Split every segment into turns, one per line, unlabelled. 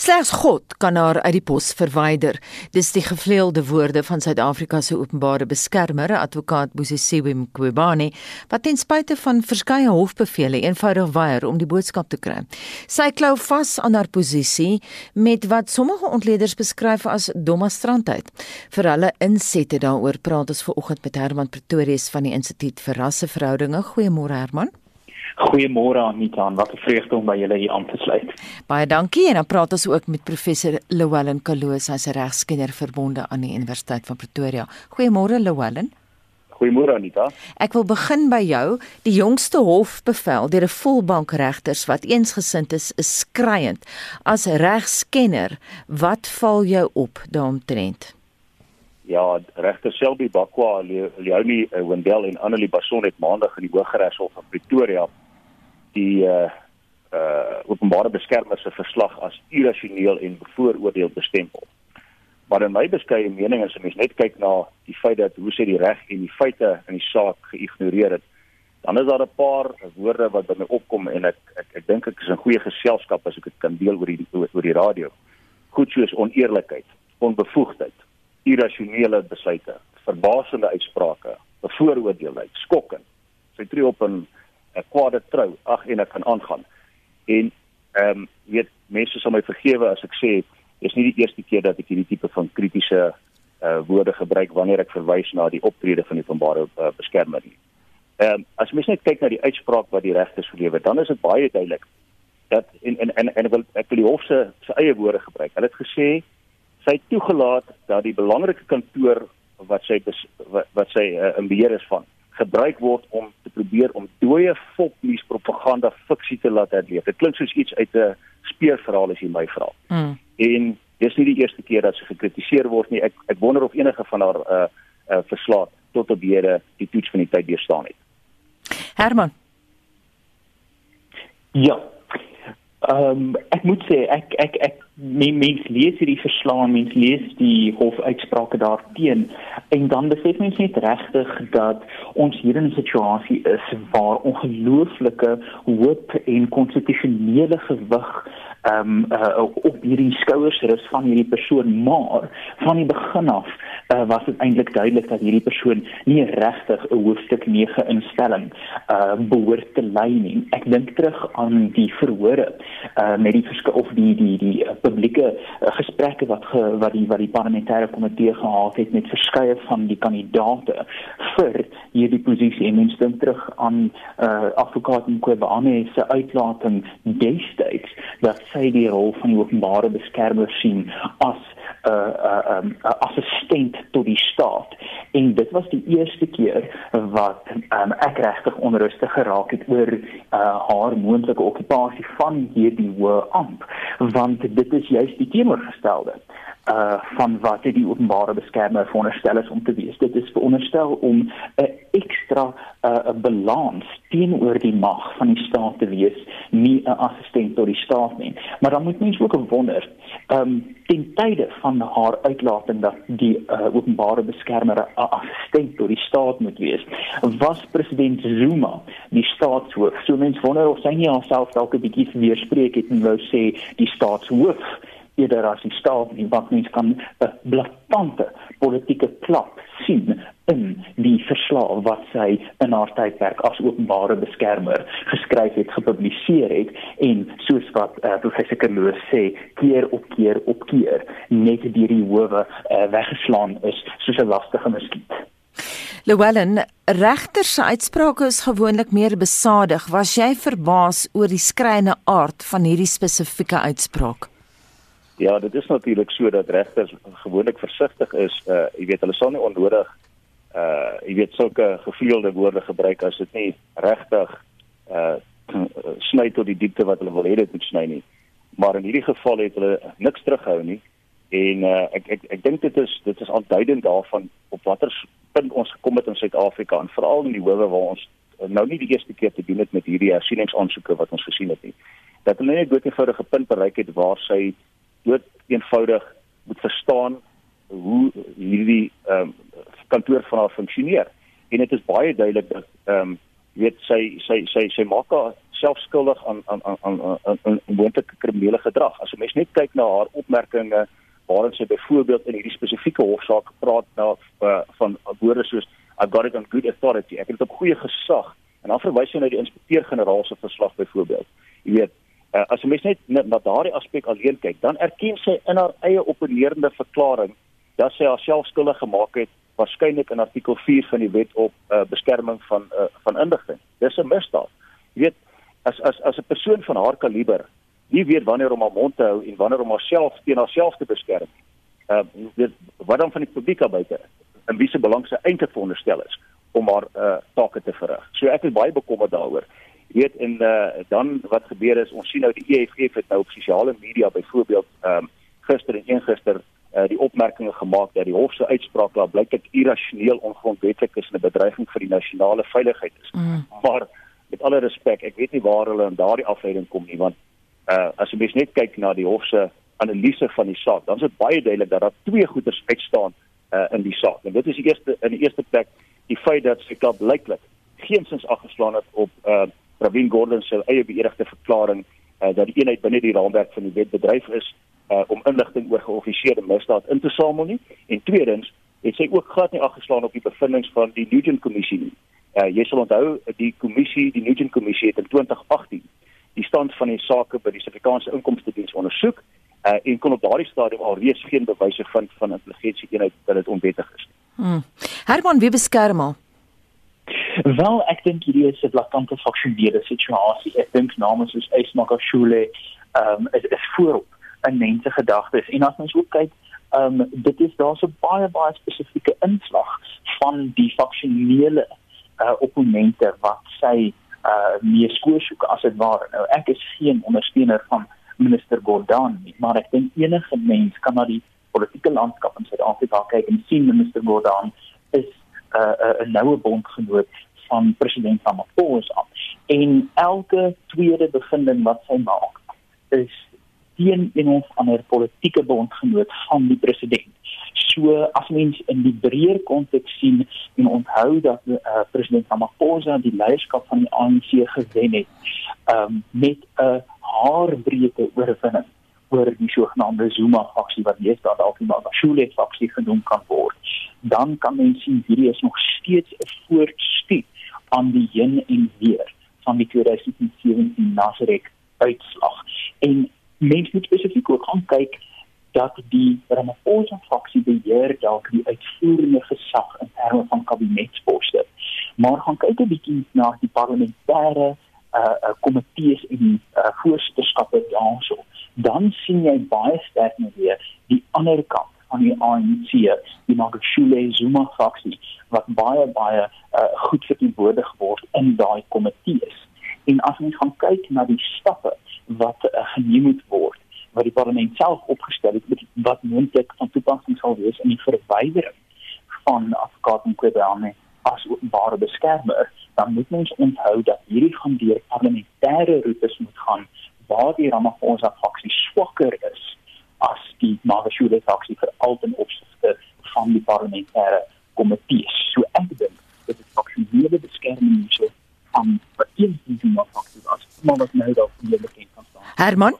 Slegs God kan haar uit die pos verwyder. Dis die gevleelde woorde van Suid-Afrika se openbare beskermer, advokaat Bosisiwe Mqobane, wat ten spyte van verskeie hofbevele eenvoudig weier om die boodskap te kry. Sy klou vas aan haar posisie met wat sommige ontleeders beskryf as dommastrandheid. Vir hulle insette daaroor praat ons vanoggend met Herman Pretorius van die Instituut vir Rasseverhoudinge. Goeiemôre Herman.
Goeiemôre Anita, wat 'n vreugde om by julle hier aan te sluit.
Baie dankie en dan praat ons ook met professor Llewellyn Kaloos, hy's 'n regskenner verbonde aan die Universiteit van Pretoria. Goeiemôre Llewellyn.
Goeiemôre Anita.
Ek wil begin by jou. Die jongste hofbevel deur 'n volbank regters wat eensgesind is, is skreiend. As regskenner, wat val jou op daaromtrent?
Ja, regter Selby Bakwa, Leonie uh, Wendel en Annelie Bason het maandag in die Hooggeregshof van Pretoria die uh uh openbare beskermer se verslag as irrasioneel en bevooroordeel bestempel. Maar in my beskeie mening as 'n mens net kyk na die feit dat hoe sê die reg en die feite in die saak geïgnoreer het, dan is daar 'n paar woorde wat by my opkom en ek ek ek dink ek is in goeie geselskap as ek dit kan deel oor die oor die radio. Goed soos oneerlikheid, onbevoegdheid, irrasionele besluite, verbasende uitsprake, bevooroordeelheid, skokkend. Sy tree op 'n 'n kwade trou. Ag en ek kan aangaan. En ehm um, weet mense sal my vergewe as ek sê dis nie die eerste keer dat ek hierdie tipe van kritiese uh woorde gebruik wanneer ek verwys na die optrede van die openbare uh, beskermer nie. Ehm um, as mens net kyk na die uitspraak wat die regters gelewer, dan is dit baie duidelik dat en en en, en wil ek wil die hof se se eie woorde gebruik. Hulle het gesê sy het toegelaat dat die belangrike kantoor wat sy wat, wat sy uh, in beheer is van gebruik word om te probeer om dooie fopnuus propaganda fiksie te laat herleef. Dit klink soos iets uit 'n speurverhaal as jy my vra. Mm. En dis nie die eerste keer dat sy gekritiseer word nie. Ek ek wonder of enige van haar uh uh verslae tot op hede die toets van die tyd deurstaan het.
Herman.
Ja. Ehm um, ek moet sê ek ek ek men, mens lees hierdie verslae, mens lees die hofuitsprake daarteen en dan besef mens net regtig dat ons hier in 'n situasie is waar ongelooflike hoop en konstitusionele gewig ehm um, uh, op hierdie skouers rus van hierdie persoon maar van die begin af uh, was dit eintlik duidelik dat hierdie persoon nie regtig 'n hoofstuk 9 instelling uh, behoort te lei nie. Ek dink terug aan die verhore uh, met die of die die die uh, publieke uh, gesprekke wat ge, wat die wat die parlementêre komitee gehad het met verskeie van die kandidaate vir hierdie posisie. En mens dink terug aan uh, advokaat Mqobane se uitlating destyds dat sy die rol van die openbare beskermer sien as 'n uh, 'n uh, um, assistent tot die staat. En dit was die eerste keer wat um, ek regtig onrustig geraak het oor uh, haar moontlike okupasie van hierdie hoë amp. Want dit is juist die teenoorgestelde uh van wat die openbare beskermer veronderstel is om te wees. Dit is veronderstel om 'n ekstra uh 'n balans teenoor die mag van die staat te wees, nie 'n assistent tot die staat nie. Maar dan moet mens ook wonder, ehm um, ten tye van haar uitlating dat die uh, openbare beskermer 'n assistent tot die staat moet wees, was president Zuma die staatshoof. So mens wonder of sy nie haarself dalk 'n bietjie weerspreek het en wou sê die staatshoof eerder as die staat nie wat mens kan 'n blaatante politieke klap sien in die verslag wat sy in haar tydperk as openbare beskermer geskryf het, gepubliseer het en soos wat uh, professor Kerloos sê, keer op keer op keer net deur die howe uh, weggeslaan is soos 'n lastige muskiet.
Llewellyn, regter se uitsprake is gewoonlik meer besadig. Was jy verbaas oor die skryne aard van hierdie spesifieke uitspraak?
Ja, dit is natuurlik so dat regters gewoonlik versigtig is. Uh jy weet, hulle sal nie onnodig uh jy weet sulke gevleelde woorde gebruik as dit nie regtig uh sny tot die diepte wat hulle wil hê dit moet sny nie. Maar in hierdie geval het hulle niks terughou nie. En uh ek ek ek dink dit is dit is aanduidend daarvan op watter punt ons gekom het in Suid-Afrika en veral in die howe waar ons nou nie die eerste keer te doen het met hierdie hersieningsaansoeke wat ons gesien het nie. Dat hulle net 'n eenvoudige punt bereik het waar sy dood eenvoudig moet verstaan hoe hierdie ehm um, kantoor van haar funksioneer. En dit is baie duidelik dat ehm um, weet sy sy sy sy maak haar self skuldig aan aan aan aan aan moontlike kriminele gedrag. As 'n mens net kyk na haar opmerkings waarin sy byvoorbeeld in hierdie spesifieke hofsaak praat na uh, van woorde soos I got it on good authority. Ek het dit op goeie gesag en dan verwys sy na die inspekteur-generaal se verslag byvoorbeeld. Jy weet, uh, as 'n mens net na, na daardie aspek alleen kyk, dan erken sy in haar eie opponerende verklaring dat sy haarself skuldig gemaak het waarskynlik in artikel 4 van die wet op uh, beskerming van uh, van inligting. Dis 'n misdaad. Jy weet, as as as 'n persoon van haar kaliber nie weet wanneer om haar mond te hou en wanneer om haarself teen haarself te beskerm. Uh weet wat dan van die publiek buite en wie se belang sy eintlik veronderstel is om haar uh take te verrig. So ek is baie bekommerd daaroor. Jy weet en uh dan wat gebeur is ons sien nou die EFF het nou op sosiale media byvoorbeeld ehm um, gister en eergister uh die opmerkinge gemaak dat die hof se uitspraak daar blyk dit irrasioneel ongrondwettig is en 'n bedreiging vir die nasionale veiligheid is. Mm. Maar met alle respek, ek weet nie waar hulle in daardie afleiding kom nie want uh as jy mens net kyk na die hof se analise van die saak, dan is dit baie duidelik dat daar twee goeters uitstaan uh in die saak. En dit is die eerste in die eerste plek die feit dat sy klap blyklik geensins afgeslaan het op uh Pravin Gordhan se eie beëdigde verklaring uh dat die eenheid binne die raamwerk van die wet bedryf is uh om inligting oor geoffisieerde misdaad in te samel nie. En tweedens het sy ook glad nie afgeslaan op die bevindinge van die Nugent kommissie nie. Uh jy sal onthou die kommissie, die Nugent kommissie het in 2018 die stand van die sake by die Suid-Afrikaanse Inkomste Diens ondersoek uh, en kon op daardie stadium alreeds geen bewyse vind van intelligensie eenheid dat dit onwettig is.
Hmm. Herman, wie beskerm al?
Wel, ek dink hierdie is 'n blakkante faksionele situasie. Ek dink namens soos Esmaka Shule, ehm um, is, is voorop in mense gedagtes en as ons ook kyk, ehm um, dit is daar so baie baie spesifieke inslag van die faksionele uh, opponente wat sy uh meer skoorsoek as dit ware. Nou ek is geen ondersteuner van minister Gordhan nie, maar ek dink enige mens kan na die politieke landskap in Suid-Afrika kyk en sien minister Gordhan is 'n uh, 'n noue bondgenoot van president Ramaphosa en elke tweede bevinding wat sy maak is teen een of ander politieke bondgenoot van die president. So as mens in die breër konteks sien en onthou dat uh, president Ramaphosa die leierskap van die ANC gewen het, um, met 'n haarbreedte oorwinning oor die sogenaamde Zuma faksie wat hier staan dalk die Magashule faksie genoem kan word, dan kan mens sien hierdie is nog steeds 'n voortstuur aan die heen en weer van die 2017 Nasrek uitslag. En mense moet spesifiek ook gaan kyk dat die Ramaphosa faksie beheer dalk die uitvoerende gesag in terme van kabinetsposte. Maar gaan kyk 'n bietjie na die parlementêre uh, uh komitees en uh, voorsitterskappe daarso. Dan sien jy baie sterk net weer die ander kant van die ANC, die Magashule Zuma faksie wat baie baie uh, goed verteenwoordig word in daai komitees. En as ons gaan kyk na die stappe wat uh, geneem moet word wat die parlement self opgestel het wat moontlik van toepassing sal wees in die verwydering van advokaat en kwebane as openbare beskermer dan moet ons onthou dat hierdie gaan deur parlementêre roetes moet gaan waar die Ramaphosa faksie swakker is as die Magashule faksie vir altyd opsigte van die parlementêre komitee. So ek dink dit is faksionele beskerming so van vir een van die faksie as maar wat nou dalk nie bekend kan staan.
Herman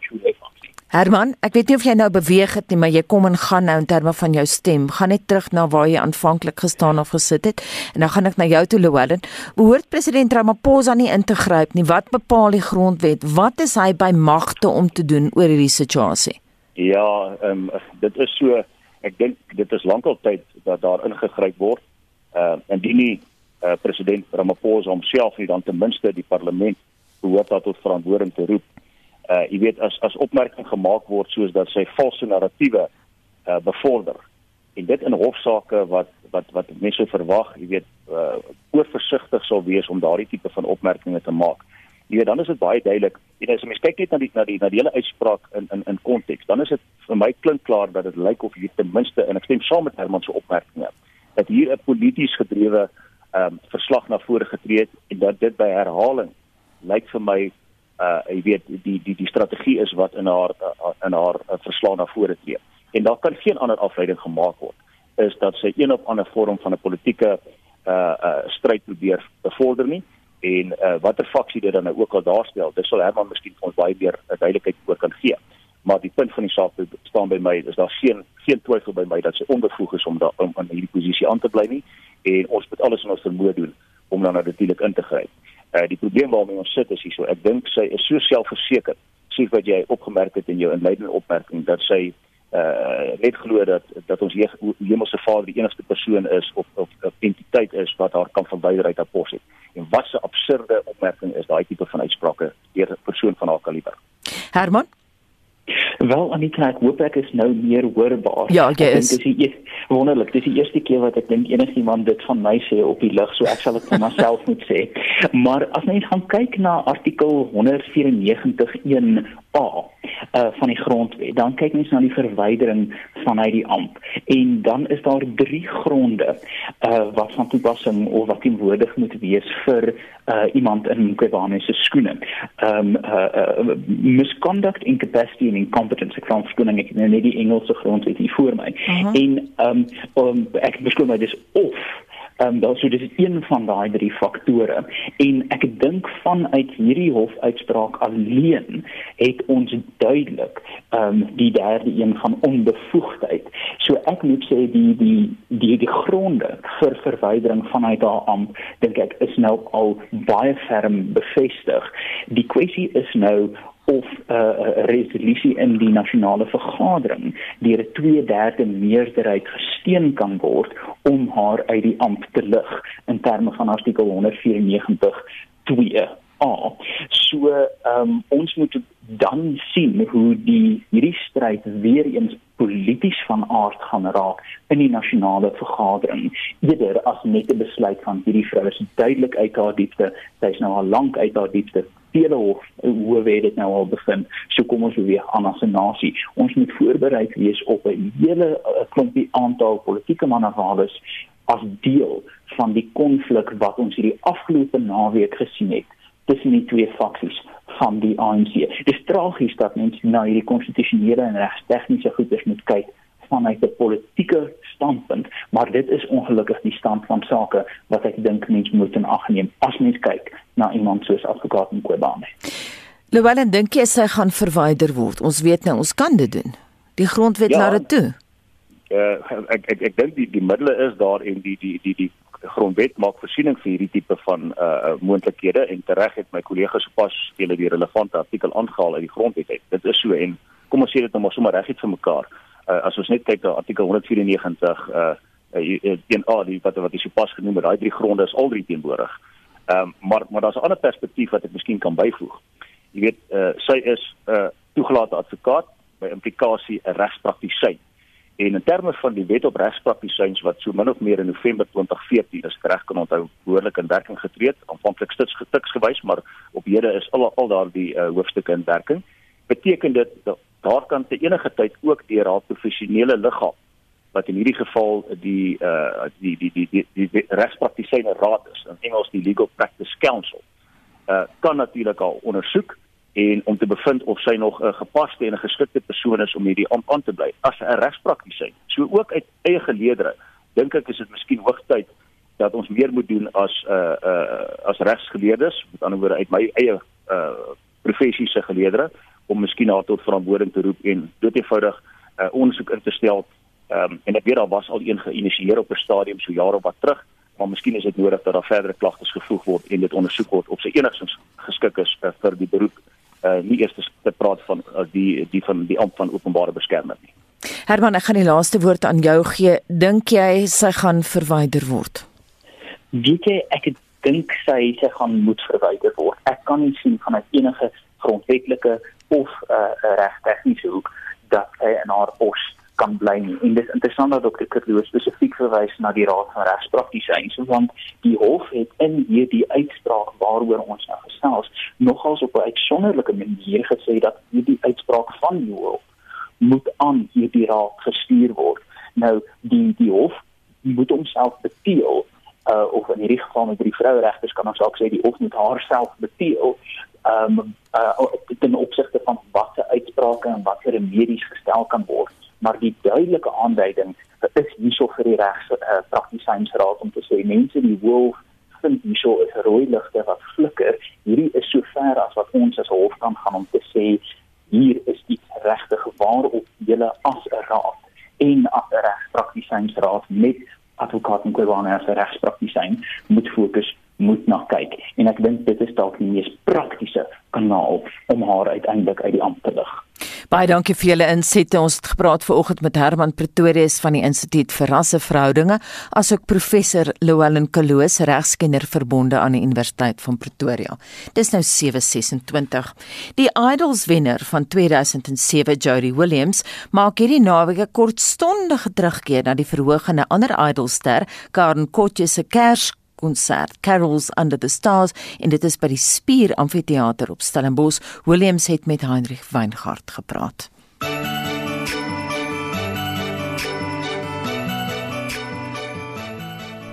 Herman, ek weet nie of jy nou beweeg het nie, maar jy kom en gaan nou in terme van jou stem. Gaan net terug na waar jy aanvanklik gestaan of gesit het en dan gaan ek na jou toe Louwelen. Behoort president Ramaphosa nie in te gryp nie? Wat bepaal die grondwet? Wat is hy by magte om te doen oor hierdie situasie?
Ja, ehm um, dit is so ek dink dit is lankal tyd dat daar ingegryp word. Ehm uh, indien nie uh, president Ramaphosa homself nie dan ten minste die parlement behoort tot verantwoording te roep uh jy weet as as opmerking gemaak word soos dat sy valse narratiewe uh bevorder en dit in hofsaake wat wat wat mense verwag jy weet uh oorversigtig sal wees om daardie tipe van opmerkings te maak. Jy weet dan is dit baie duidelik en as jy mens kyk net na die na die na die hele uitspraak in in in konteks dan is dit vir my klink klaar dat dit lyk of hier ten minste en ek stem saam met Herman se opmerkinge dat hier 'n polities gedrewe ehm um, verslag na vore getree het en dat dit by herhaling lyk vir my uh jy weet die die die strategie is wat in haar uh, in haar uh, verslag na vore tree. En daar kan geen ander afleiding gemaak word is dat sy een of ander vorm van 'n politieke uh uh stryd probeer bevorder nie en uh, watter faksie dit dan nou ook al daarstel dis sal Herman miskien vir ons baie meer uh, duidelikheid oor kan gee maar die punt van die saak staan by my is daar geen geen twyfel by my dat sy onbevoeg is om daar om aan hierdie posisie aan te bly nie en ons moet alles in ons vermoë doen om dan natuurlik in te gryp. Uh die probleem waarmee ons sit is hierso. Ek dink sy is so selfversekerd, soos wat jy opgemerk het in jou inleidende opmerking dat sy uh net glo dat dat ons hemelse Vader die enigste persoon is of of 'n entiteit is wat haar kan verwyder uit haar pos het. En wat 'n absurde opmerking is daai tipe van uitsprake deur 'n persoon van haar kaliber.
Herman
Wel Anita, ek hoop ek is nou meer hoorbaar.
Ja, jy is.
Dit is wonderlik. Dis die eerste keer wat ek dink enigiemand dit van my sê op die lig, so ek sal dit vir myself moet sê. Maar as mens gaan kyk na artikel 194.1 A uh, van die grondwet, dan kyk mens na die verwydering vanuit die amp en dan is daar drie gronde uh, wat van toepassing of wat teenwoordig moet wees vir uh, iemand in Kwebane se skoene. Ehm um, uh, uh, misconduct incapacity and incompetence ek kan verskoning ek nou net die Engelse grondwet hier voor my. Uh -huh. En ehm um, um, ek beskoon my dis of Ehm um, sou dis een van daai drie faktore en ek dink vanuit hierdie hofuitspraak alleen het ons duidelik ehm um, die derde een van onbevoegdheid. So ek moet sê die die die die gronde vir verwydering vanuit haar amp dink ek is nou al baie ferm bevestig. Die kwessie is nou of 'n uh, resolusie in die nasionale vergadering deur 'n 2/3 meerderheid gesteun kan word om haar uit die amp te lig in terme van artikel 194 2 A. So ehm um, ons moet dan sien hoe die hierdie stryd weer eens polities van aard gaan raak in die nasionale vergadering eerder as net 'n besluit van hierdie vrou is duidelik uit haar diepte sy's nou al lank uit haar diepte vele hof hoe weet dit nou al bevind so kom ons weer aan as 'n nasie ons moet voorberei wees op 'n hele klompie aantal politieke manewales as deel van die konflik wat ons hierdie afgelope naweek gesien het tussen die twee faksies van die ANC. Dit is tragies dat mense na hierdie konstitusionele en regstegniese goeders moet kyk vanuit 'n politieke standpunt, maar dit is ongelukkig die stand van sake wat ek dink mense moet in ag neem as mens kyk na iemand soos advokaat Mqobane.
Lewellen dink jy sy gaan verwyder word? Ons weet nou ons kan dit doen. Die grondwet ja, laat dit toe.
Uh, ek ek ek dink die die middele is daar en die die die die grondwet maak voorsiening vir hierdie tipe van uh moontlikhede en tereg het my kollegas sopas hulle die relevante artikel aangehaal uit die grondwet het. Dit is so en kom ons sê dit nou maar sommer reguit vir mekaar. Uh as ons net kyk na artikel 194 uh 1A die wat wat jy sopas genoem het, daai drie gronde is al drie teenwoordig. Ehm um, maar maar daar's 'n ander perspektief wat ek miskien kan byvoeg. Jy weet uh sy is 'n uh, toegelate advokaat by implikasie 'n regspraktisyn En in terme van die wet op regspraktisyns wat so min of meer in November 2014 is reg kan onthou behoorlik in werking getree aanvanklik stits getiks gewys, maar op hede is al al daardie uh, hoofstukke in werking. Beteken dit dat daar kan te enige tyd ook deur haar professionele liggaam wat in hierdie geval die uh die die die die, die, die regspraktisyne raad is, in Engels die Legal Practice Council, uh kan natuurlik al ondersoek en om te bevind of sy nog 'n gepaste en 'n geskikte persoon is om hierdie amp aan te bly as 'n regspraktisyn. So ook uit eie geleedere dink ek is dit miskien hoogtyd dat ons meer moet doen as 'n uh, uh, as regsgeleerdes, met ander woorde uit my eie uh professie se geleedere om miskien haar tot verantwoording te roep en dit eenvoudig 'n uh, ondersoek in te stel. Ehm um, en ek weet daar was al een geïnisieer op 'n stadium so jare wat terug maar miskien is dit nodig dat daar verdere klagtes gevoeg word en dit ondersoek word of sy enigstens geskik is uh, vir die beroep uh, nie eers te praat van uh, die die van die amp van openbare beskermer nie.
Herman, ek gaan die laaste woord aan jou gee. Dink jy sy gaan verwyder word?
Weet jy ek dink sy sy gaan moet verwyder word. Ek kan nie sien van enige grondwetlike of 'n uh, regtegniese hoek dat sy in haar pos kan bly nie. En dit is interessant dat Dr. Kerloos spesifiek verwys na die Raad van Regspraktisyns want die hof het in hierdie uitspraak waaroor ons nou gesels nogals op 'n uitsonderlike manier gesê dat hierdie uitspraak van die hof moet aan hierdie raad gestuur word. Nou die die hof moet homself beteel uh of in hierdie geval met die vroueregters kan ons ook sê die moet haarself beteel um uh ten opsigte van watter uitsprake en watter remedies gestel kan word. Maar die duidelike aanduiding is hierso vir die regs uh, praktisynsraad om te sê mense die wil vind hierso is rooi ligte wat hierdie is so ver as wat ons as hof kan gaan om te sê hier is iets regtig waarop julle as 'n raad en as 'n regspraktisynsraad met advokaat en kwesbane as 'n regspraktisyn moet fokus moet na kyk en ek dink dit is dalk die mees praktiese kanaal om haar uiteindelik uit die ampt te lig.
Baie dankie vir julle insette. Ons het gepraat vanoggend met Herman Pretorius van die Instituut vir Rasseverhoudinge, asook professor Louwelen Kaloos, regskenner verbonde aan die Universiteit van Pretoria. Dis nou 7:26. Die Idols wenner van 2007, Jodie Williams, maak hierdie naweek 'n kortstondige terugkeer na die verhoog in 'n ander idolster, Karen Kotje se Kers konsert Carols Under the Stars en dit is by die Spier Amfitheater op Stellenbosch. Williams het met Heinrich Weingart gepraat.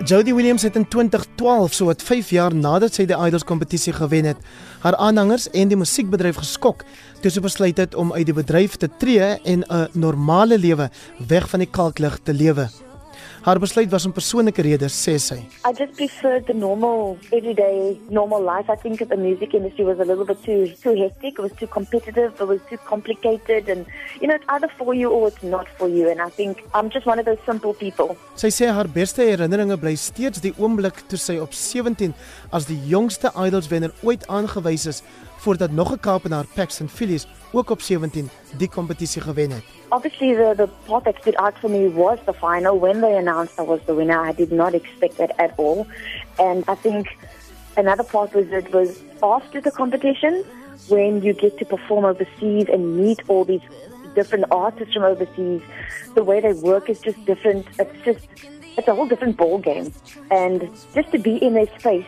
Jodie Williams het in 2012, so wat 5 jaar nadat sy die Idols kompetisie gewen het, haar aanhangers en die musiekbedryf geskok toe sy besluit het om uit die bedryf te tree en 'n normale lewe weg van die kalklig te lewe. Haar besluit was om persoonlike redes, sê sy.
I just prefer the normal everyday normal life. I think the music industry was a little bit too too hectic. It was too competitive. It was too complicated and you know it's either for you or it's not for you and I think I'm just one of those simple people.
Sy sê haar beste herinneringe bly steeds die oomblik toe sy op 17 as die jongste Idols wenner ooit aangewys is voordat nog 'n Kaapenaar Paxton Phillies ook op 17 die kompetisie gewen het.
Obviously the the part that stood out for me was the final when they announced I was the winner. I did not expect it at all. And I think another part was it was after the competition when you get to perform overseas and meet all these different artists from overseas. The way they work is just different. It's just it's a whole different ball game. And just to be in their space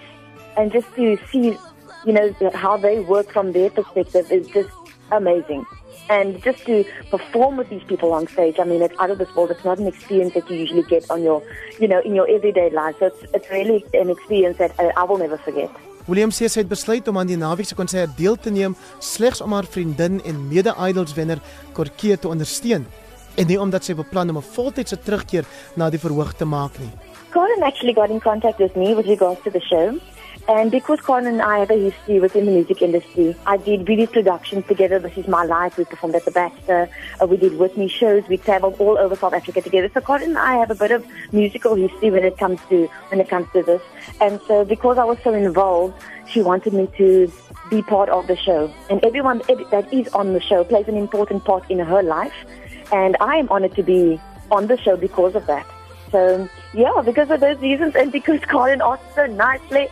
and just to see you know, how they work from their perspective is just amazing. And just to perform with these people on stage, I mean, it's out of this world. It's not an experience that you usually get on your, you know, in your everyday life. So it's, it's really an experience that I, I will never forget.
William sê sy het besluit om aan die naweek se konsert deel te neem slegs om haar vriendin en mede-idols wenner Korkie te ondersteun en nie omdat sy beplan om 'n voltydse terugkeer na die verhoog te maak nie.
Colin actually got in contact with me with regards to the show. And because Con and I have a history within the music industry, I did video productions together. This is my life. We performed at the Baxter. Uh, we did Whitney shows. We traveled all over South Africa together. So Con and I have a bit of musical history when it comes to when it comes to this. And so because I was so involved, she wanted me to be part of the show. And everyone that is on the show plays an important part in her life. And I am honored to be on the show because of that. So yeah, because of those reasons and because Colin asked so nicely,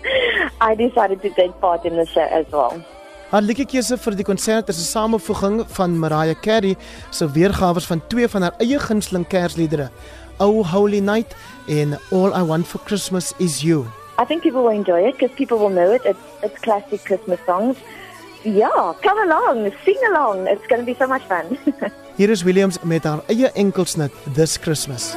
I decided to take part in the show as well.
Haar liedjiekeuse vir die konsert is 'n samevoeging van Mariah Carey se weergawe van twee van haar eie gunsteling Kersliedere, "Oh Holy Night" en "All I Want for Christmas Is You."
I think people will enjoy it because people will know it. It's it's classic Christmas songs. Yeah, come along, sing along. It's going to be so much fun.
Hier is Williams met haar eie enkelsnit This Christmas.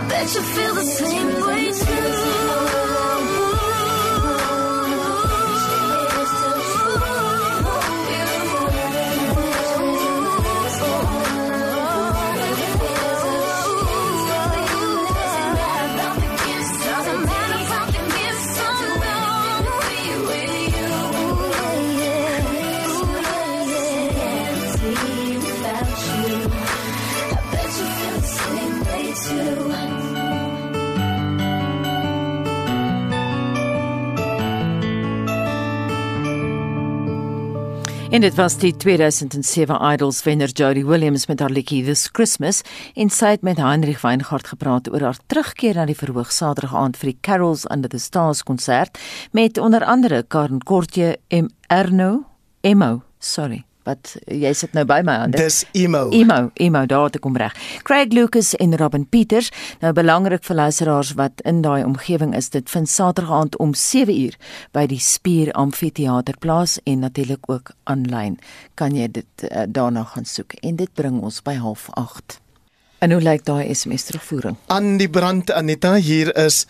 I bet you feel the same way too.
En dit was die 2007 Idols wenner Jodie Williams met haar liedjie This Christmas en sy het met Heinrich Weingart gepraat oor haar terugkeer na die verhoog Saterdag aand vir die Carols Under the Stars konsert met onder andere Karen Kortje en Erno Emo, sorry wat jy sit nou by my aan.
Dis emo.
Emo, emo daar te kom reg. Craig Lucas en Robin Peters. Nou belangrik vir luisteraars wat in daai omgewing is, dit vind Saterdag aand om 7uur by die Spier Amfitheater plaas en natuurlik ook aanlyn. Kan jy dit uh, daarna gaan soek en dit bring ons by 08:30. En hoe lyk daai SMS terugvoering?
Aan die brand Anita hier is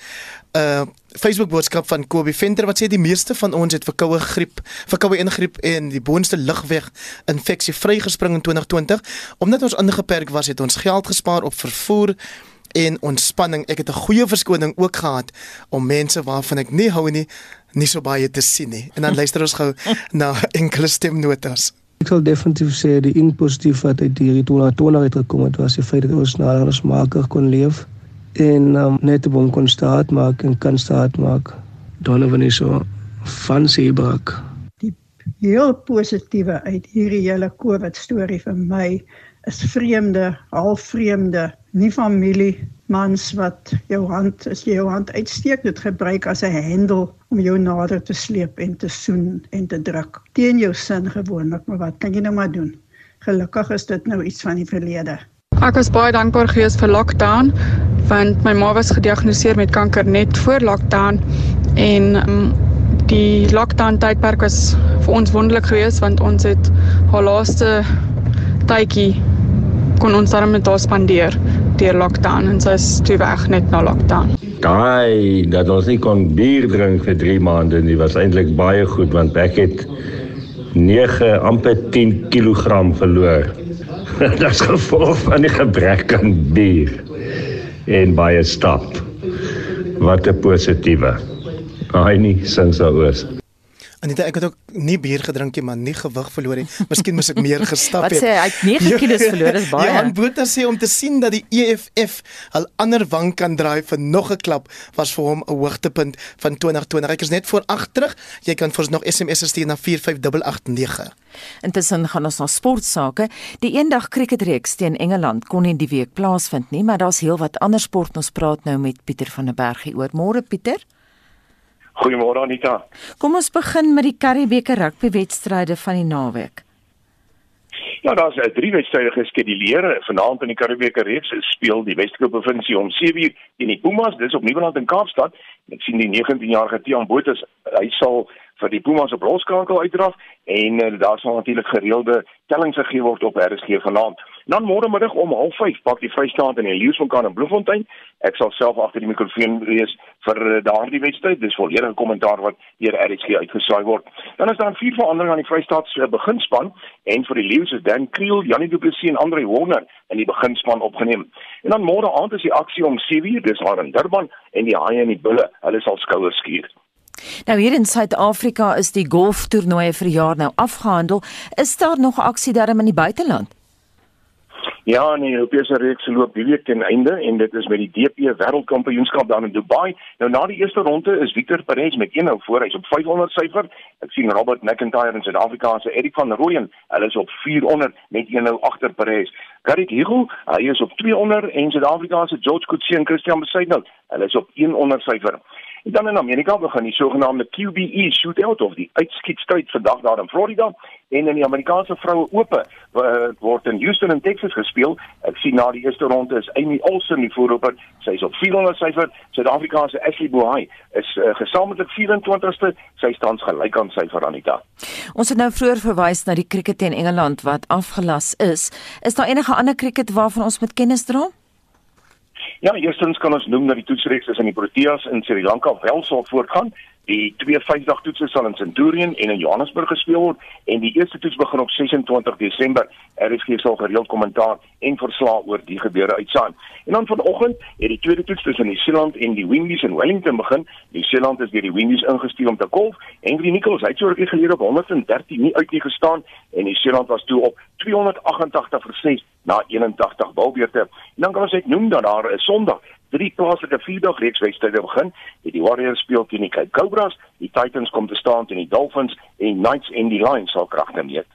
'n uh, Facebook boodskap van Kobie Venter wat sê die meeste van ons het verkoue griep, verkoue ingriep en die boonste lugweg infeksie vrygespring in 2020 omdat ons ingeperk was het ons geld gespaar op vervoer en ontspanning. Ek het 'n goeie verskoning ook gehad om mense waarvan ek nie hou nie nie so baie te sien nie. En dan luister ons gou na enkele stemnotas.
Ek sal definitief sê die een positief wat uit hierdie toelating het gekom het was die feit dat ons nader as maker kon leef en um, net op kon staat maak en kan staat maak. Donovan is so van Seebrak.
Die heel positiewe uit hierdie hele COVID storie vir my is vreemde, half vreemde, nie familie mans wat jou hand as jy jou hand uitsteek dit gebruik as 'n hendel om jou nader te sleep en te soen en te druk teen jou sin gewoonlik maar wat kan jy nou maar doen gelukkig is dit nou iets van die verlede
ek was baie dankbaar geweest vir lockdown want my ma was gediagnoseer met kanker net voor lockdown en um, die lockdown tydperk was vir ons wonderlik geweest want ons het haar laaste tydjie kon ons daarmee met haar spandeer deur lockdown en sy is toe weg net na lockdown.
Daai dat ons nie kon bier drink vir 3 maande nie was eintlik baie goed want ek het 9 amper 10 kg verloor. Dit's gevolg van die gebrek aan bier en baie stap. Wat 'n positiewe. Ai nee, sins daaroor.
Anita, ek het ook nie bier gedrink nie, maar nie gewig verloor nie. Miskien moes ek meer gestap
het. Wat sê hy? Het 9 kg verloor, dis baie.
Ja, Boeta sê om te sien dat die EFF al ander wang kan draai vir nog 'n klap was vir hom 'n hoogtepunt van 2020. Ek is net voor 8 terug. Jy kan vir ons nog SMS'e stuur na 45889.
Intussen gaan ons na sportsake. Die eendag kriketreeks teen Engeland kon nie die week plaasvind nie, maar daar's heelwat ander sport. Ons praat nou met Pieter van der Berg hier oor. Môre Pieter.
Goeiemôre Anita.
Kom ons begin met die Karibeker rugby wedstryde van die naweek.
Ja, daar's 'n drie wedstryde geskeduleer. Vanaand in die Karibeker reeks speel die Weskaap provinsie om 7uur teen die Pumas, dis op Nieuweland in Kaapstad. Ek sien die 19-jarige Tiaan Botha, hy sal vir die Pumas op rolskakel uitdraf en uh, daar sal natuurlik gereelde tellings gegee word op RSG vanaand. Dan môre middag om 05:30 pak die Vrystaat in die Leeufontein in Bloemfontein. Ek sal self agter die mikrofoon wees vir uh, daardie wedstryd. Dis volledige kommentaar wat deur RSG uitgesaai word. Dan is daar vier veranderinge aan die Vrystaat se beginspan en vir die Leeu's is Dan Kriel, Janie Du Plessis en Andre Warner in die beginspan opgeneem. En dan môre aand is die aksie om 7:00 dis daar in Durban en die Haie en die Bulle, hulle sal skouers skuur.
Nou hier in Suid-Afrika is die golftoernooie vir jaar nou afgehandel. Is daar nog aksie daar in die buiteland?
Ja, nee, die Europese reeks loop die week ten einde en dit is met die DP Wêreldkampioenskap daar in Dubai. Nou na die eerste ronde is Victor Perez met 1 nou voor, hy's op 500 syfer. Ek sien Robert McIntyre in Suid-Afrika se Erik van Rooyen, hulle is op 400 met 1 nou agter Perez. Gareth Higel, hy is op 200 en Suid-Afrika se George Coetzee en Christian Besaidnout, hulle is op 100 syfer. En dan in Amerika begin die sogenaamde QBE shootout of die uitskietstryd vandag daar in Florida en in die Amerikaanse vroue ope word in Houston en Texas gespeel. Ek sien na die eerste ronde is Amy Olsen die voorloper. Sy is op 400 syfer. Suid-Afrika se Ashley Bohai is uh, gesamentlik 24ste. Sy staan gelyk aan syfer Anita.
Ons het nou vroeër verwys na die kriket teen Engeland wat afgelas is. Is daar enige ander kriket waarvan ons moet kennis dra?
Ja, eerstens kan ons noem dat die toetsreeks in die Proteas in Sri Lanka wel sal voortgaan. Die twee vyfdag toetse sal in Centurion en in Johannesburg gespeel word en die eerste toets begin op 26 Desember. RSG sal gereeld kommentaar en verslae oor die gebeure uitsaai. En dan vanoggend het die tweede toets tussen New Zealand en die Windies in Wellington begin. New Zealand is deur die Windies ingestuur om te golf. Henry Nicholls het so rukkie gelede op 113 nie uit nie gestaan en New Zealand was toe op 288 vir 6 na 81 balbeurte. En dan kan ons net noem dat daar 'n Sondag drie plaaslike vierdag reeks wedstryde begin. Die Warriors speel teen die Cape Cobras, die Titans kom te staan teen die Dolphins en Knights en die Lions sal kragte meet.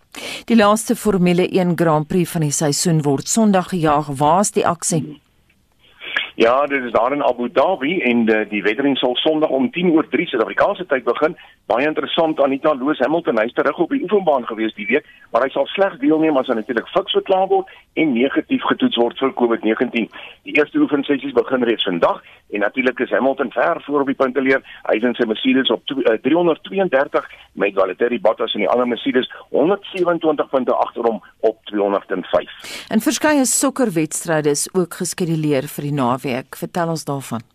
Die laaste Formule 1 Grand Prix van die seisoen word Sondag gejaag. Waar's die aksie?
Ja, dit is daar in Abu Dhabi en die, die weddering sal Sondag om 10 oor 3 Suid-Afrikaanse tyd begin. Baie interessant Anita Loos Hamilton, hy's terug op die oefenbaan gewees die week, maar hy sal slegs deelneem as hy natuurlik fiks verklaar word en negatief getoets word vir COVID-19. Die eerste oefensessies begin reeds vandag en natuurlik is Hamilton ver voor op die punteleer. Hy is in sy Mercedes op 332 met Valtteri Bottas en die ander Mercedes 127 punte agter hom op 205.
En verskeie sokkerwedstryde is ook geskeduleer vir die naweek. Vertel ons daarvan.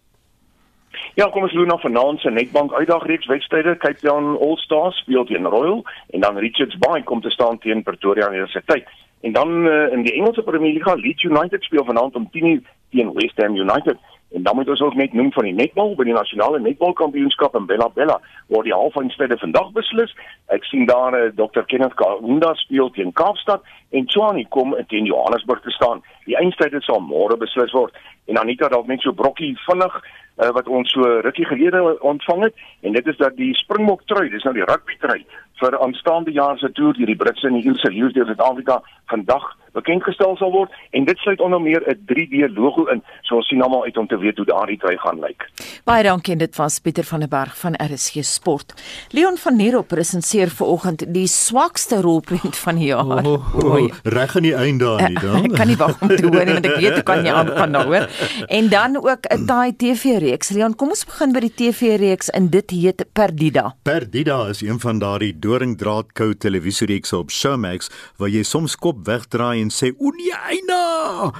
Ja, kom ons loop na vanaand se Netbank uitdagreeks wedstryde. Cape Town All Stars speel teen Royal en dan Richards Bay kom te staan teen Pretoria Universiteit. En dan uh, in die Engelse Premier League, Leeds United speel vanaand om 10:00 teen West Ham United. En dan moet ons ook net noem van die netbal, by die nasionale netbalkampioenskap in Bella Bella waar die halffinale vandag beslis. Ek sien daar uh, Dr Kenneth Kaunda speel teen Kaapstad en Tshwane kom teen Johannesburg te staan. Die eindstryd sal môre beslis word. En Anita dalk net so brokkie vinnig uh, wat ons so rukkie gelede ontvang het en dit is dat die Springbok trui, dis nou die rugby trui vir aanstaande jaar se toer deur die Britse en die Ierse leeu's deur Suid-Afrika vandag bekend gestel sal word en dit sluit onder meer 'n 3D logo in. So ons sien almal uit om te weet hoe daardie trui gaan lyk.
Baie dankie dit was Pieter van der Berg van RSG Sport. Leon van Nierop presenteer vanoggend die swakste rolprent van die jaar.
Oh, oh, oh, reg aan die einde daar nie dan.
Ek kan nie wag om te hoor nie want ek weet hoe kan jy aangaan daaroor. En dan ook 'n taai TV-reeks. Leon, kom ons begin by die TV-reeks in dit heet Perdida.
Perdida is een van daardie doringdraadkou televisiereekse op Showmax waar jy soms kop wegdraai en sê o nee eina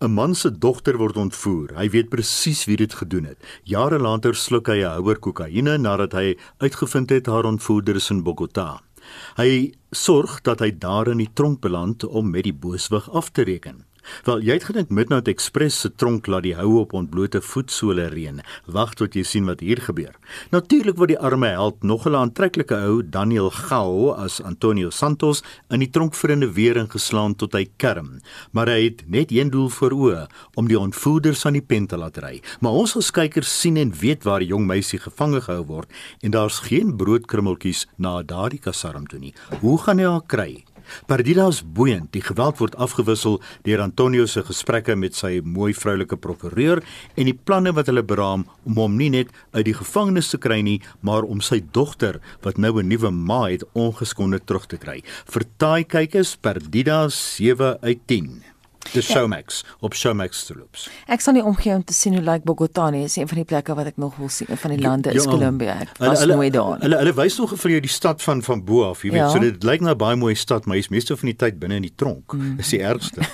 'n man se dogter word ontvoer hy weet presies wie dit gedoen het jare later sluk hy 'n houer kokaine nadat hy uitgevind het haar ontvoerder is in Bogota hy sorg dat hy daar in die tronk beland om met die booswig af te reken Wel, jy het gedink Midnight Express se tronk laat die hou op ontblote voetsole reën. Wag tot jy sien wat hier gebeur. Natuurlik word die arme held nog 'n aantreklike ou, Daniel Gao as Antonio Santos in die tronk vir 'n weer ingeslaan tot hy kerm. Maar hy het net een doel voor oë, om die ontvoerders aan die pen te laat ry. Maar ons as kykers sien en weet waar die jong meisie gevange gehou word en daar's geen broodkrummeltjies na daardie kasarm toe nie. Hoe gaan hy haar kry? Perdidas boeiend. Die geweld word afgewissel deur Antonio se gesprekke met sy mooi vroulike prokureur en die planne wat hulle beraam om hom nie net uit die gevangenis te kry nie, maar om sy dogter wat nou 'n nuwe ma het ongeskonde terug te kry. Vir taai kykers Perdidas 7 uit 10. Die ja. Showmax op Showmax Troops.
Ek sal nie omgee om te sien hoe lyk like Bogota nie. Dit is een van die plekke wat ek nog wil sien van die ja, lande is ja, Colombia. Ek was hulle, nooit daar.
Hulle hulle wys nog vir jou die stad van van bo af, jy weet. Ja. So dit lyk nou baie mooi stad, maar jy's meeste van die tyd binne in die tronk. Mm. Is die ergste.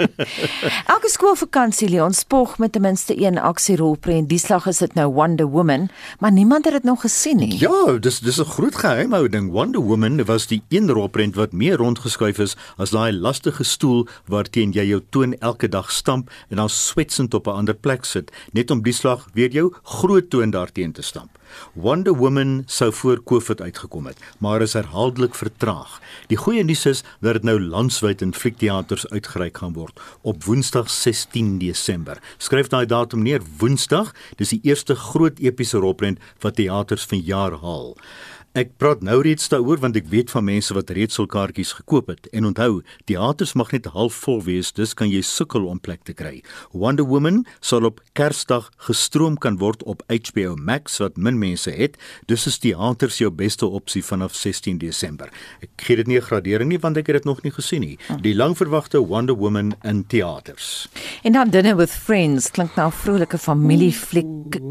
Elke skoolvakansie lê ons spog met ten minste een aksierolprent. Die slag is dit nou Wonder Woman, maar niemand het dit nog gesien nie.
Ja, dis dis 'n groot geheim hou ding. Wonder Woman was die een rolprent wat meer rondgeskuif is as daai lastige stoel waar teen jy jou toon elke dag stamp en dan swetsend op 'n ander plek sit net om die slag weer jou groot toon daarteen te stamp. Wonder Woman sou voor Covid uitgekom het, maar is herhaaldelik vertraag. Die goeie nuus is dat dit nou landwyd in fliekteaters uitgereik gaan word op Woensdag 16 Desember. Skryf daai datum neer, Woensdag, dis die eerste groot epiese rolprent wat teaters vanjaar haal. Ek praat nou reeds daaroor want ek weet van mense wat reeds sul kaartjies gekoop het. En onthou, teaters mag net halfvol wees, dus kan jy sukkel om plek te kry. Wonder Woman sal op Kersdag gestroom kan word op HBO Max wat min mense het. Dus is teaters jou beste opsie vanaf 16 Desember. Ek gee dit nie 'n gradering nie want ek het dit nog nie gesien nie. Die langverwagte Wonder Woman in teaters.
En dan Dinner with Friends klink nou 'n vrolike familiefliek.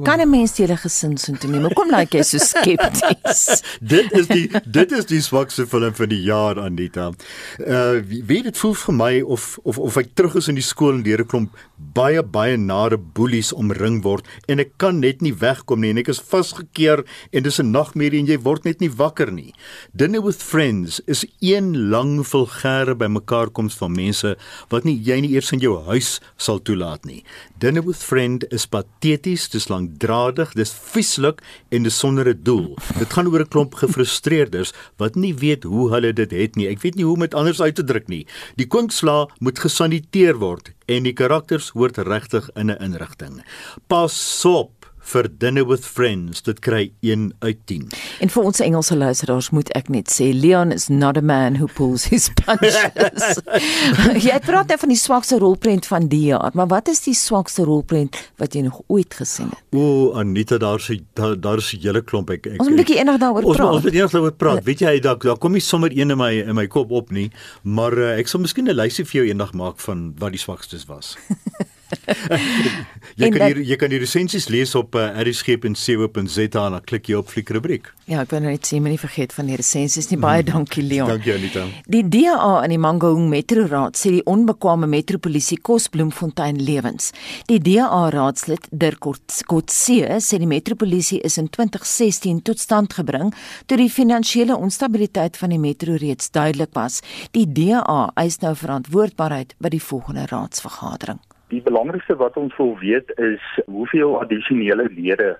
Kan 'n mens julle gesin so intoe neem? Kom like jy so skepties.
dit is die dit is die swakste film van die jaar Anita. Uh weet dit voel vir my of of of ek terug is in die skool en deur 'n klomp baie baie nare boelies omring word en ek kan net nie wegkom nie en ek is vasgekeer en dis 'n nagmerrie en jy word net nie wakker nie. Dinner with Friends is een lang vulgêre bymekaar koms van mense wat nie jy nie eers in jou huis sal toelaat nie. Dinner with Friend is pateties, dis lankdradig, dis vieslik en dis sonder 'n doel. Dit gaan oor 'n klomp gefrustreerdes wat nie weet hoe hulle dit het nie. Ek weet nie hoe om dit anders uit te druk nie. Die kwinksla moet gesaniteer word en die karakters hoort regtig in 'n inrigting. Pas op vir Dinner with Friends. Dit kry 1 uit 10.
En vir ons Engelse luisteraars moet ek net sê Leon is not a man who pulls his punches. jy praat net van die swakste rolprent van die jaar, maar wat is die swakste rolprent wat jy nog ooit gesien het?
O, Anita, daar's daar daar's 'n hele klomp ek ek
Ons moet 'n bietjie eendag daaroor praat.
Ons moet eendag daaroor praat. Weet jy, daar daar kom nie sommer een in my in my kop op nie, maar uh, ek sal miskien 'n lysie vir jou eendag maak van wat die swakstes was. jy kan hier jy kan die resensies lees op uh, rsg.co.za en dan klik jy op fliekrubriek.
Ja, ek wil net sê moenie vergeet van die resensies nie. Baie mm. dankie Leon.
Dankie Anita.
Die DA in die Mangaung Metro Raad sê die onbekwame metropolisie kos Bloemfontein lewens. Die DA raadslid Dirk Kotse sê die metropolisie is in 2016 tot stand gebring toe die finansiële onstabiliteit van die metro reeds duidelik was. Die DA eis nou verantwoordbaarheid by die volgende raadsvergadering.
Die belangrikste wat ons wil weet is hoeveel addisionele lede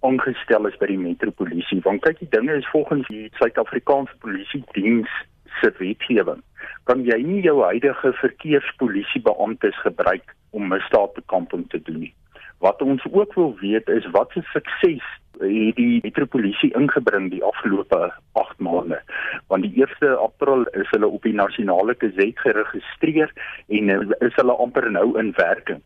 aangestel is by die metropolisie. Want kyk, die dinge is volgens die Suid-Afrikaanse Polisie Diens se wetgewing. Kan jy nie jou huidige verkeerspolisiebeamptes gebruik om misdaadbekamping te doen nie? Wat ons ook wil weet is wat se sukses het die metropolisie ingebring die afgelope 8 maande. Want die 1 April is hulle op die nasionale gazette geregistreer en is hulle amper nou in werking.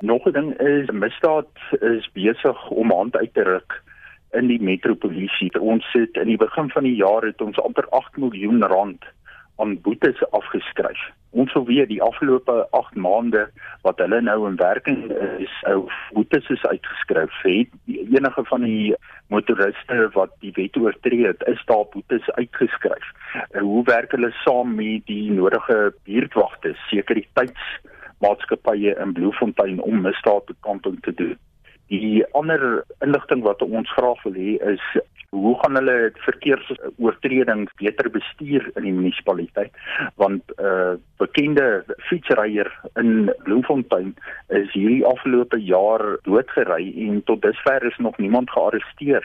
Nog 'n ding is misdaad is besig om hand uit te ruk in die metropolisie. Ons sit in die begin van die jaar het ons amper 8 miljoen rand aan boetes afgeskryf. Ons sou weer die afgelope 8 maande wat hulle nou in werking is, ou boetes is uitgeskryf. Het enige van die motoriste wat die wet oortree het, is daar boetes uitgeskryf. En hoe werk hulle saam met die nodige buurtwagte, sekuriteitsmaatskappye in Bloemfontein om misdaadbekamping te doen? Die ander inligting wat ons graag wil hê is hoe gaan hulle verkeersoortredings beter bestuur in die munisipaliteit? Want 'n uh, bekende fietsryer in Bloemfontein is hierdie afgelope jaar doodgery en tot dusver is nog niemand gearresteer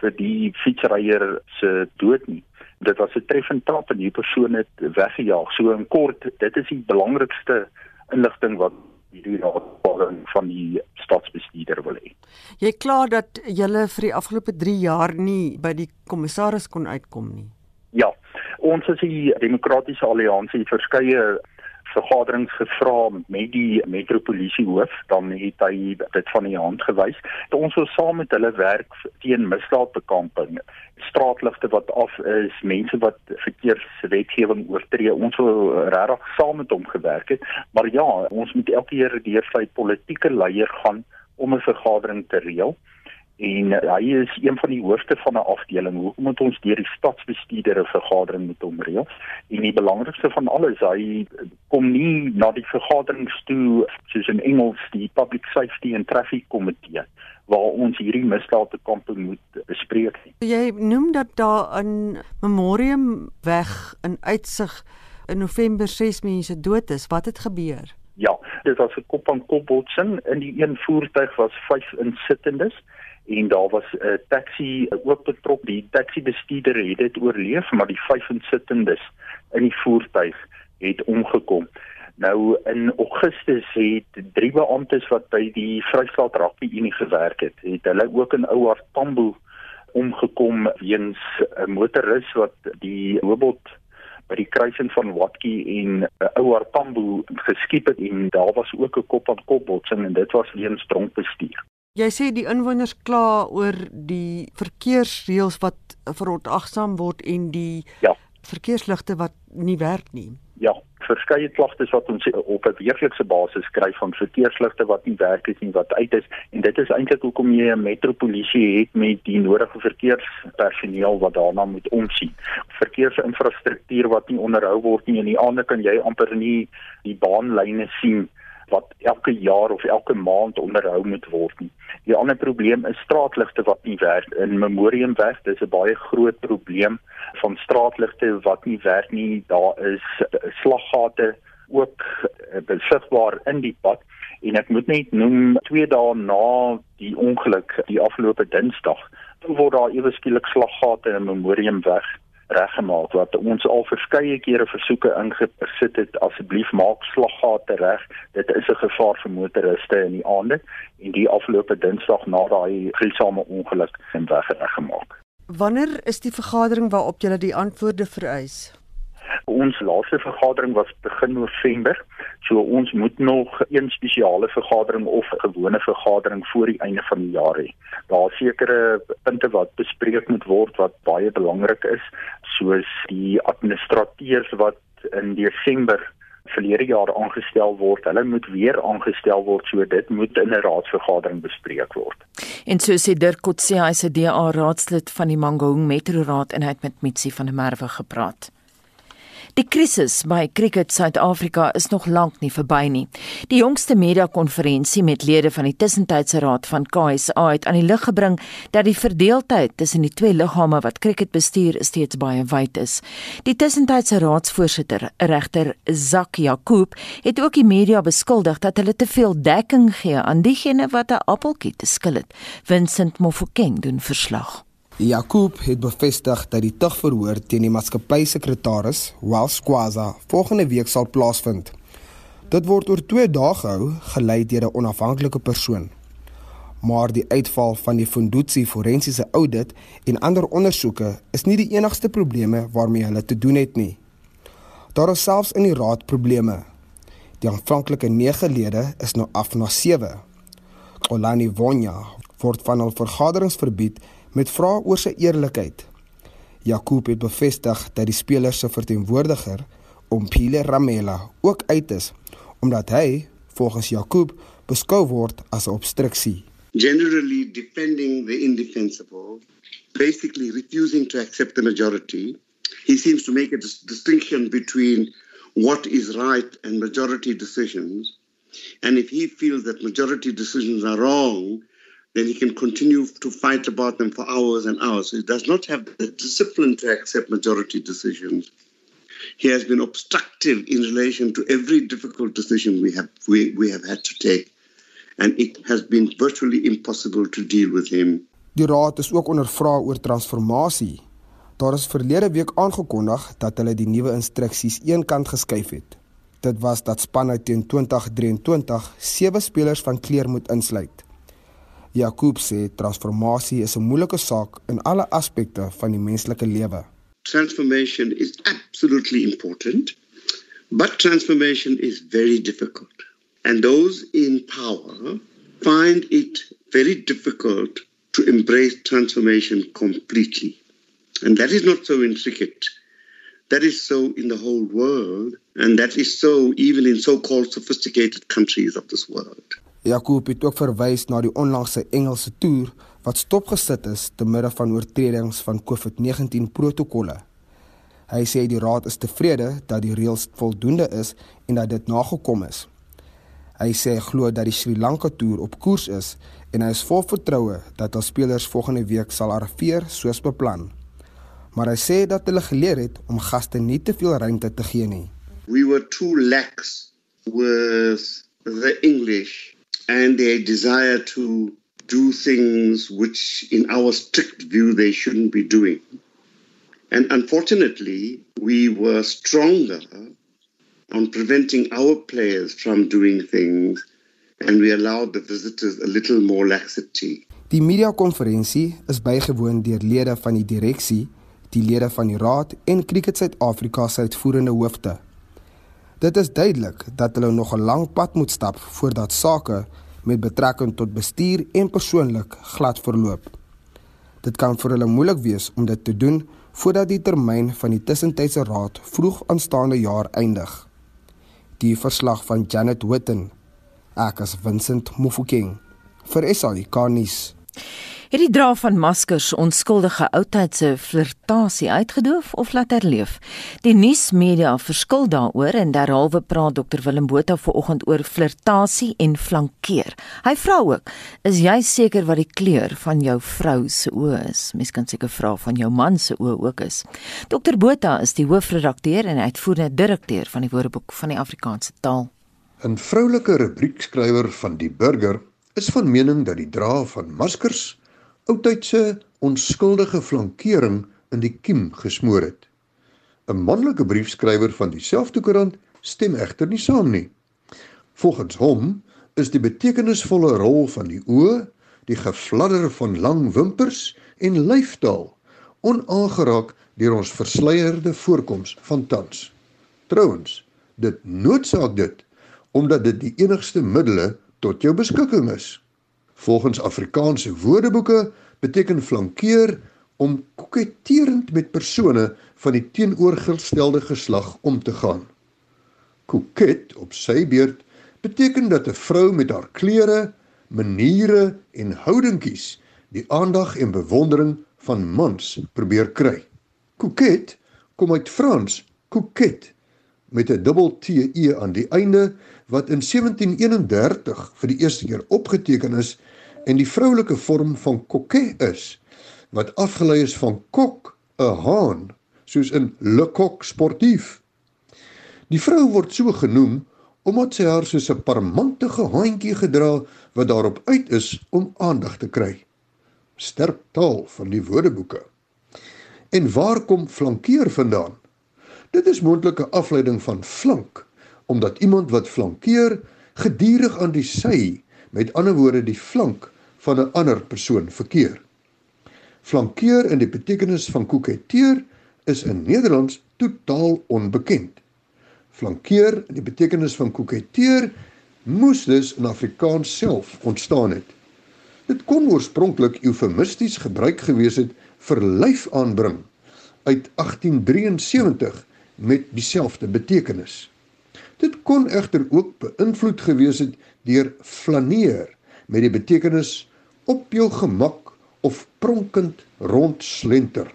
vir die fietsryer se dood nie. Dit was 'n treffende trap en die persoon het weggejaag. So in kort dit is die belangrikste inligting wat hierdie raadpoging van die stadsbestuurder wil hê.
Jy kla dat julle vir die afgelope 3 jaar nie by die kommissaris kon uitkom nie.
Ja, ons is die demokratiese alliansie verskeie vergaderings gevra met die metropolisie hoof dan het hy dit van die hand gewys. Ons wil saam met hulle werk teen misdaadbekamping. Straatligte wat af is, mense wat verkeerswetgewing oortree. Ons wil regtig saam met hom gewerk het. Maar ja, ons moet elke keer deur sy politieke leier gaan om 'n vergadering te reël en uh, hy is een van die hoofde van 'n afdeling. Hoekom moet ons deur die stadsbestuurder 'n vergadering met hom reël? En die belangrikste van alles, hy kom nie na die vergaderings toe soos in Engels die Public Safety and Traffic Committee waar ons hierdie misdaadbekamping moet bespreek.
Jy noem dat daar 'n memorium weg in uitsig in November 6 mense dood is. Wat het gebeur?
Ja, dit was 'n kop aan kop botsing. In die een voertuig was 5 insittendes en daar was 'n uh, taxi ook betrok. Die taxi bestuurder het dit oorleef, maar die vyf insittendes in die voertuig het omgekom. Nou in Augustus het drie beamptes wat by die Vrystaat Rugby Unie gewerk het, het hulle ook in Ouar Tambo omgekom weens 'n motoris wat die robot by die kruising van Watkie en uh, Ouar Tambo geskiep het en daar was ook 'n kop aan kop botsing en dit was weens dronk bestuur.
Jy sê die inwoners kla oor die verkeersreëls wat verontagsaam word en die
ja.
verkeersligte wat nie werk nie.
Ja, verskeie klagtes wat ons op 'n weeklikse basis kry van verkeersligte wat nie werk nie, wat uit is en dit is eintlik hoekom jy 'n metropolisie het met die nodige verkeerspersoneel wat daarna moet omsien. Verkeersinfrastruktuur wat nie onderhou word nie en die ander kan jy amper nie die baanlyne sien wat elke jaar of elke maand onderhou moet word nie. Die ander probleem is straatligte wat nie werk in Memoriumweg. Dis 'n baie groot probleem van straatligte wat nie werk nie. Daar is slaggate ook eh, besigbaar in die pad en ek moet net noem 2 dae na die ongeluk die afgelope Dinsdag word daar ewe skielik slaggate in Memoriumweg reggemaak wat ons al verskeie kere versoeke ingesit het asseblief maak slaggate reg. Dit is 'n gevaar vir motoriste in die aande en die afgelope dinsdag na daai gruisame ongeluk en weg reggemaak.
Wanneer is die vergadering waarop julle die antwoorde vereis
Ons laaste vergadering was begin November. So ons moet nog een spesiale vergadering of 'n gewone vergadering voor die einde van die jaar hê. Daar sekere punte wat bespreek moet word wat baie belangrik is, soos die administrateurs wat in Desember verlede jaar aangestel word. Hulle moet weer aangestel word, so dit moet in 'n raadsvergadering bespreek word.
En so sê Dirk Kotse, hy se DA raadslid van die Mangaung Metro Raad en hy het met Mitsi van der Merwe gepraat. Die krisis by Cricket Suid-Afrika is nog lank nie verby nie. Die jongste media-konferensie met lede van die Tussentydse Raad van KSA het aan die lig gebring dat die verdeeldheid tussen die twee liggame wat cricket bestuur steeds baie wyd is. Die Tussentydse Raadsvoorsitter, regter Zak Jakob, het ook die media beskuldig dat hulle te veel dekking gee aan diegene wat 'n appeltjie te skil het. Vincent Mofokeng doen verslag.
Jakob het bevestig dat die tugverhoor teen die maatskappy-sekretaris, Wals Kwaza, volgende week sal plaasvind. Dit word oor 2 dae gehou, gelei deur 'n onafhanklike persoon. Maar die uitval van die Fundutsi forensiese audit en ander ondersoeke is nie die enigste probleme waarmee hulle te doen het nie. Daar is selfs in die raad probleme. Die aanvanklike 9 lede is nou af na 7. Olani Vonya word van hul vergaderings verbied met vrae oor sy eerlikheid. Jakob het bevestig dat die speler se verteenwoordiger, Ompile Ramela, ook uit is omdat hy volgens Jakob beskou word as 'n obstruksie.
Generally defending the indefensible, basically refusing to accept the majority. He seems to make a dis distinction between what is right and majority decisions. And if he feels that majority decisions are wrong, then he can continue to fight about them for hours and hours. He does not have the discipline to accept majority decisions. He has been obstructive in relation to every difficult decision we have we, we have had to take, and it has been virtually impossible to deal with him.
Die raad is ook ondervra oor transformasie. Daar is verlede week aangekondig dat hulle die nuwe instruksies eenkant geskuif het. Dit was dat spanne teen 2023 sewe spelers van kleur moet insluit. Jakob sê transformasie is 'n moeilike saak in alle aspekte van die menslike lewe.
Transformation is absolutely important, but transformation is very difficult. And those in power find it very difficult to embrace transformation completely. And that is not so intricate. That is so in the whole world, and that is so even in so called sophisticated countries of this world.
Jakob het ook verwys na die onlangse Engelse toer wat stopgesit is te midde van oortredings van COVID-19 protokolle. Hy sê die raad is tevrede dat die reëls voldoende is en dat dit nagekom is. Hy sê hy glo dat die Sri Lanka toer op koers is en hy is vol vertroue dat al spelers volgende week sal arriveer soos beplan. Maar hy sê dat hulle geleer het om gaste nie te veel ruimte te gee nie.
We were too lax with the English and their desire to do things which, in our strict view, they shouldn't be doing. And unfortunately, we were stronger on preventing our players from doing things, and we allowed the visitors a little more laxity.
Die media-konferensie is bygewoon deur lede van die direksie, die lede van die raad en Cricket Suid-Afrika se uitvoerende hoofde. Dit is duidelik dat hulle nog 'n lang pad moet stap voordat sake met betrekking tot bestuur en persoonlik glad verloop. Dit kan vir hulle moeilik wees om dit te doen voordat die termyn van die tussentydse raad vroeg aanstaande jaar eindig. Die verslag van Janet Witten, ek as Vincent Mufokeng vir SAK nuus.
Het die dra van maskers onskuldige oudtydse flirtasie uitgedoof of laat herleef? Die nuusmedia verskil daaroor en derhalwe praat Dr Willem Botha vanoggend oor flirtasie en flankeer. Hy vra ook: "Is jy seker wat die kleur van jou vrou se oë is?" Mens kan seker vra van jou man se oë ook is. Dr Botha is die hoofredakteur en uitvoerende direkteur van die Woordeboek van die Afrikaanse taal.
'n Vroulike rubriekskrywer van die Burger is van mening dat die dra van maskers oudtydse onskuldige flankering in die kiem gesmoor het. 'n Manlike briefskrywer van dieselfde koerant stem egter nie saam nie. Volgens hom is die betekenisvolle rol van die oë, die gefladder van lang wimpers en lyftaal onaangeraak deur ons versleierde voorkoms van tans. Trouwens, dit noodsaak dit omdat dit die enigste middele tot jou beskikking is. Volgens Afrikaanse woordeboeke beteken flankeer om koketterend met persone van die teenoorgestelde geslag om te gaan. Koket op sy beurt beteken dat 'n vrou met haar klere, maniere en houdingkies die aandag en bewondering van mans probeer kry. Koket kom uit Frans, coquette met 'n dubbel T E aan die einde wat in 1731 vir die eerste keer opgeteken is en die vroulike vorm van coquet is wat afgelei is van kok, 'n haan, soos in le coq sportief. Die vrou word so genoem omdat sy haar soos 'n parmantige haantjie gedra wat daarop uit is om aandag te kry. Sterk taal van die woordeboeke. En waar kom flankeer vandaan? Dit is moontlik 'n afleiding van flank, omdat iemand wat flankeer gedurig aan die sy, met ander woorde die flank van 'n ander persoon verkeer. Flankeer in die betekenis van koketteer is in Nederlands totaal onbekend. Flankeer in die betekenis van koketteer moes dus in Afrikaans self ontstaan het. Dit kon oorspronklik eufemisties gebruik gewees het vir lyf aanbring uit 1873 met dieselfde betekenis. Dit kon egter ook beïnvloed gewees het deur flaneer met die betekenis op jou gemak of pronkend rondslenter.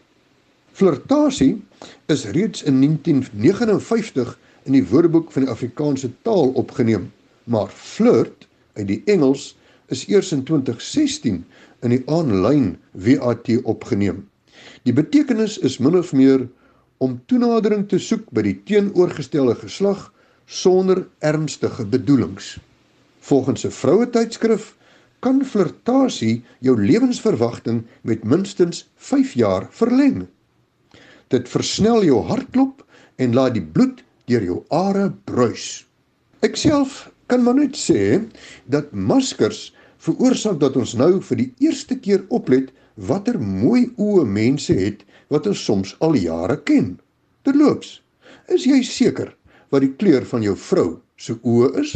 Flirtasie is reeds in 1959 in die Woordeboek van die Afrikaanse taal opgeneem, maar flirt uit die Engels is eers in 2016 in die aanlyn WAT opgeneem. Die betekenis is min of meer om toenadering te soek by die teenoorgestelde geslag sonder ernstige bedoelings. Volgens 'n vroue tydskrif kan flirtasie jou lewensverwagting met minstens 5 jaar verleng. Dit versnel jou hartklop en laat die bloed deur jou are bruis. Ek self kan maar net sê dat maskers veroorsaak dat ons nou vir die eerste keer oplet watter mooi oë mense het wat ons soms al jare ken. Terloops, is jy seker wat die kleur van jou vrou se oë is?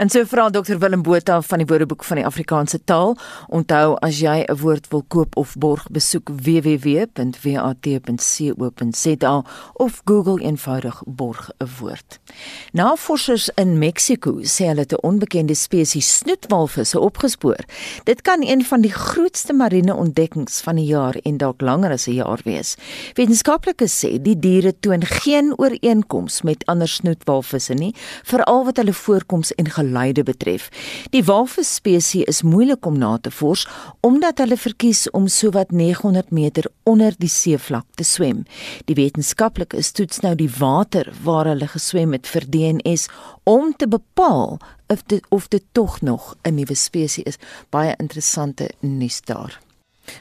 En so vra Dr Willem Botha van die Woordeboek van die Afrikaanse taal. Onthou as jy 'n woord wil koop of borg, besoek www.wat.co.za of Google eenvoudig borg 'n woord. Navorsers in Mexiko sê hulle het 'n onbekende spesies snoetwalvisse opgespoor. Dit kan een van die grootste marine ontdekkings van die jaar en dalk langer as 'n jaar wees. Wetenskaplikes sê die diere toon geen ooreenkoms met ander snoetwalvisse nie, veral wat hulle voorkoms en geluide betref. Die walvisspesies is moeilik om na te vors omdat hulle verkies om sowat 900 meter onder die seevlak te swem. Die wetenskaplikes toets nou die water waar hulle geswem het vir DNS om te bepaal of dit of dit tog nog 'n nuwe spesies is. Baie interessante nuus daar.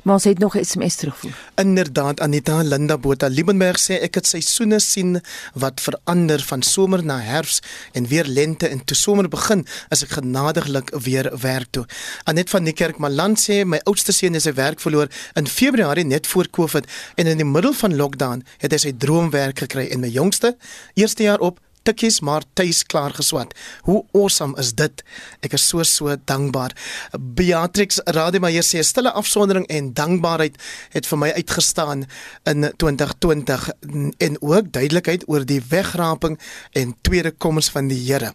Maar ons het nog 'n SMS terugvoer.
Inderdaad Anita Linda Botha Liebenberg sê ek het seisoene sien wat verander van somer na herfs en weer lente en toe somer begin as ek genadiglik weer werk toe. Anet van die kerk Maland sê my oudste seun het sy werk verloor in Februarie net voor Covid en in die middel van lockdown het hy sy droomwerk gekry en my jongste eerste jaar op tikkies maar tuis klaar geswat. Hoe awesome is dit? Ek is so so dankbaar. Beatrix Rademacher sê stille afsondering en dankbaarheid het vir my uitgestaan in 2020 en ook duidelikheid oor die wegraping en tweede koms van die Here.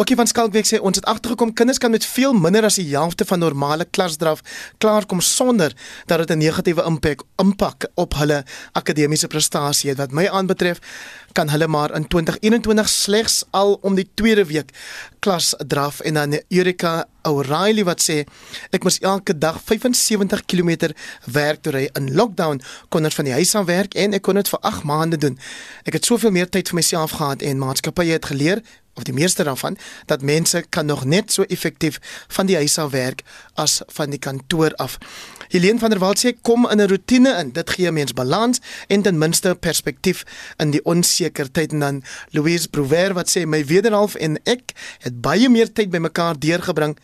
Ookie van Skalkwyk sê ons het agtergekom kinders kan met veel minder as die helfte van normale klasdraf klaarkom sonder dat dit 'n negatiewe impak impak op hulle akademiese prestasie het wat my aanbetref kan hulle maar in 2021 slegs al om die tweede week klas draf en dan Erika O'Reilly wat sê ek moes elke dag 75 km werk toe ry in lockdown kon ek van die huis af werk en ek kon dit vir 8 maande doen. Ek het soveel meer tyd vir myself gehad en maatskappye het geleer of die meeste daarvan dat mense kan nog net so effektief van die huis af werk as van die kantoor af. Helene van der Walt sê kom in 'n rotine in. Dit gee mens balans en ten minste perspektief in die onseker tyd en dan Louise Prouver wat sê my wederhalf en ek het baie meer tyd bymekaar deurgebring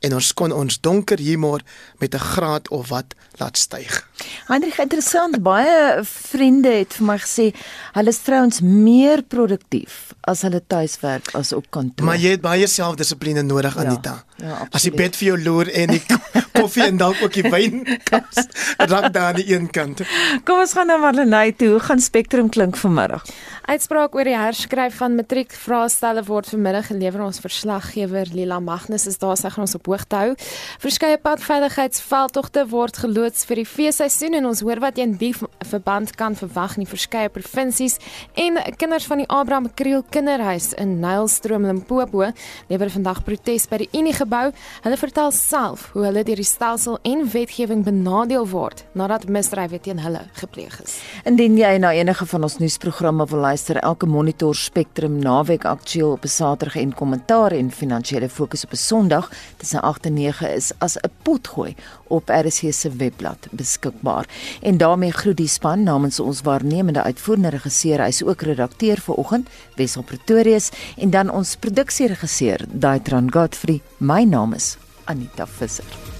en ons kon ons donker humor met 'n graad of wat laat styg.
Hendrik, interessant, baie vriende het vir my gesê hulle is trouens meer produktief as hulle tuiswerk as op kantoor.
Maar jy het baie selfdissipline nodig
Ja, Ja,
as die bed vir jou loer en die koffie en dalk ook die wyn kas raak daar aan die een kant.
Kom ons gaan na Marlenae toe. Hoe gaan Spectrum klink vanmiddag?
Uitspraak oor die herskryf van matriekvraestelle word vanmiddag gelewer ons verslaggewer Lila Magnus is daar sy gaan ons op hoogte hou. Verskeie padveiligheidsveldtogte word geloods vir die feesseisoen en ons hoor wat jy in die verband kan verwag in die verskeie provinsies en kinders van die Abraham Kriel Kinderhuis in Nylstroom Limpopo lewer vandag protes by die Unie gebou. Hulle vertel self hoe hulle deur die stelsel en wetgewing benadeel word nadat misdrywe teen hulle gepleeg is.
Indien jy na enige van ons nuusprogramme wil luister, elke Monitor Spectrum naweek aktueel op 'n Saterdag en kommentaar en finansiële fokus op 'n Sondag tussen 8 en 9 is as 'n potgooi op RC se webblad beskikbaar. En daarmee groet die span namens ons waarnemende uitvoerende regisseur, hy's ook redakteur vir oggend, Wessel Pretorius en dan ons produksieregisseur, Daitran Godfrey. My naam is Anita Visser.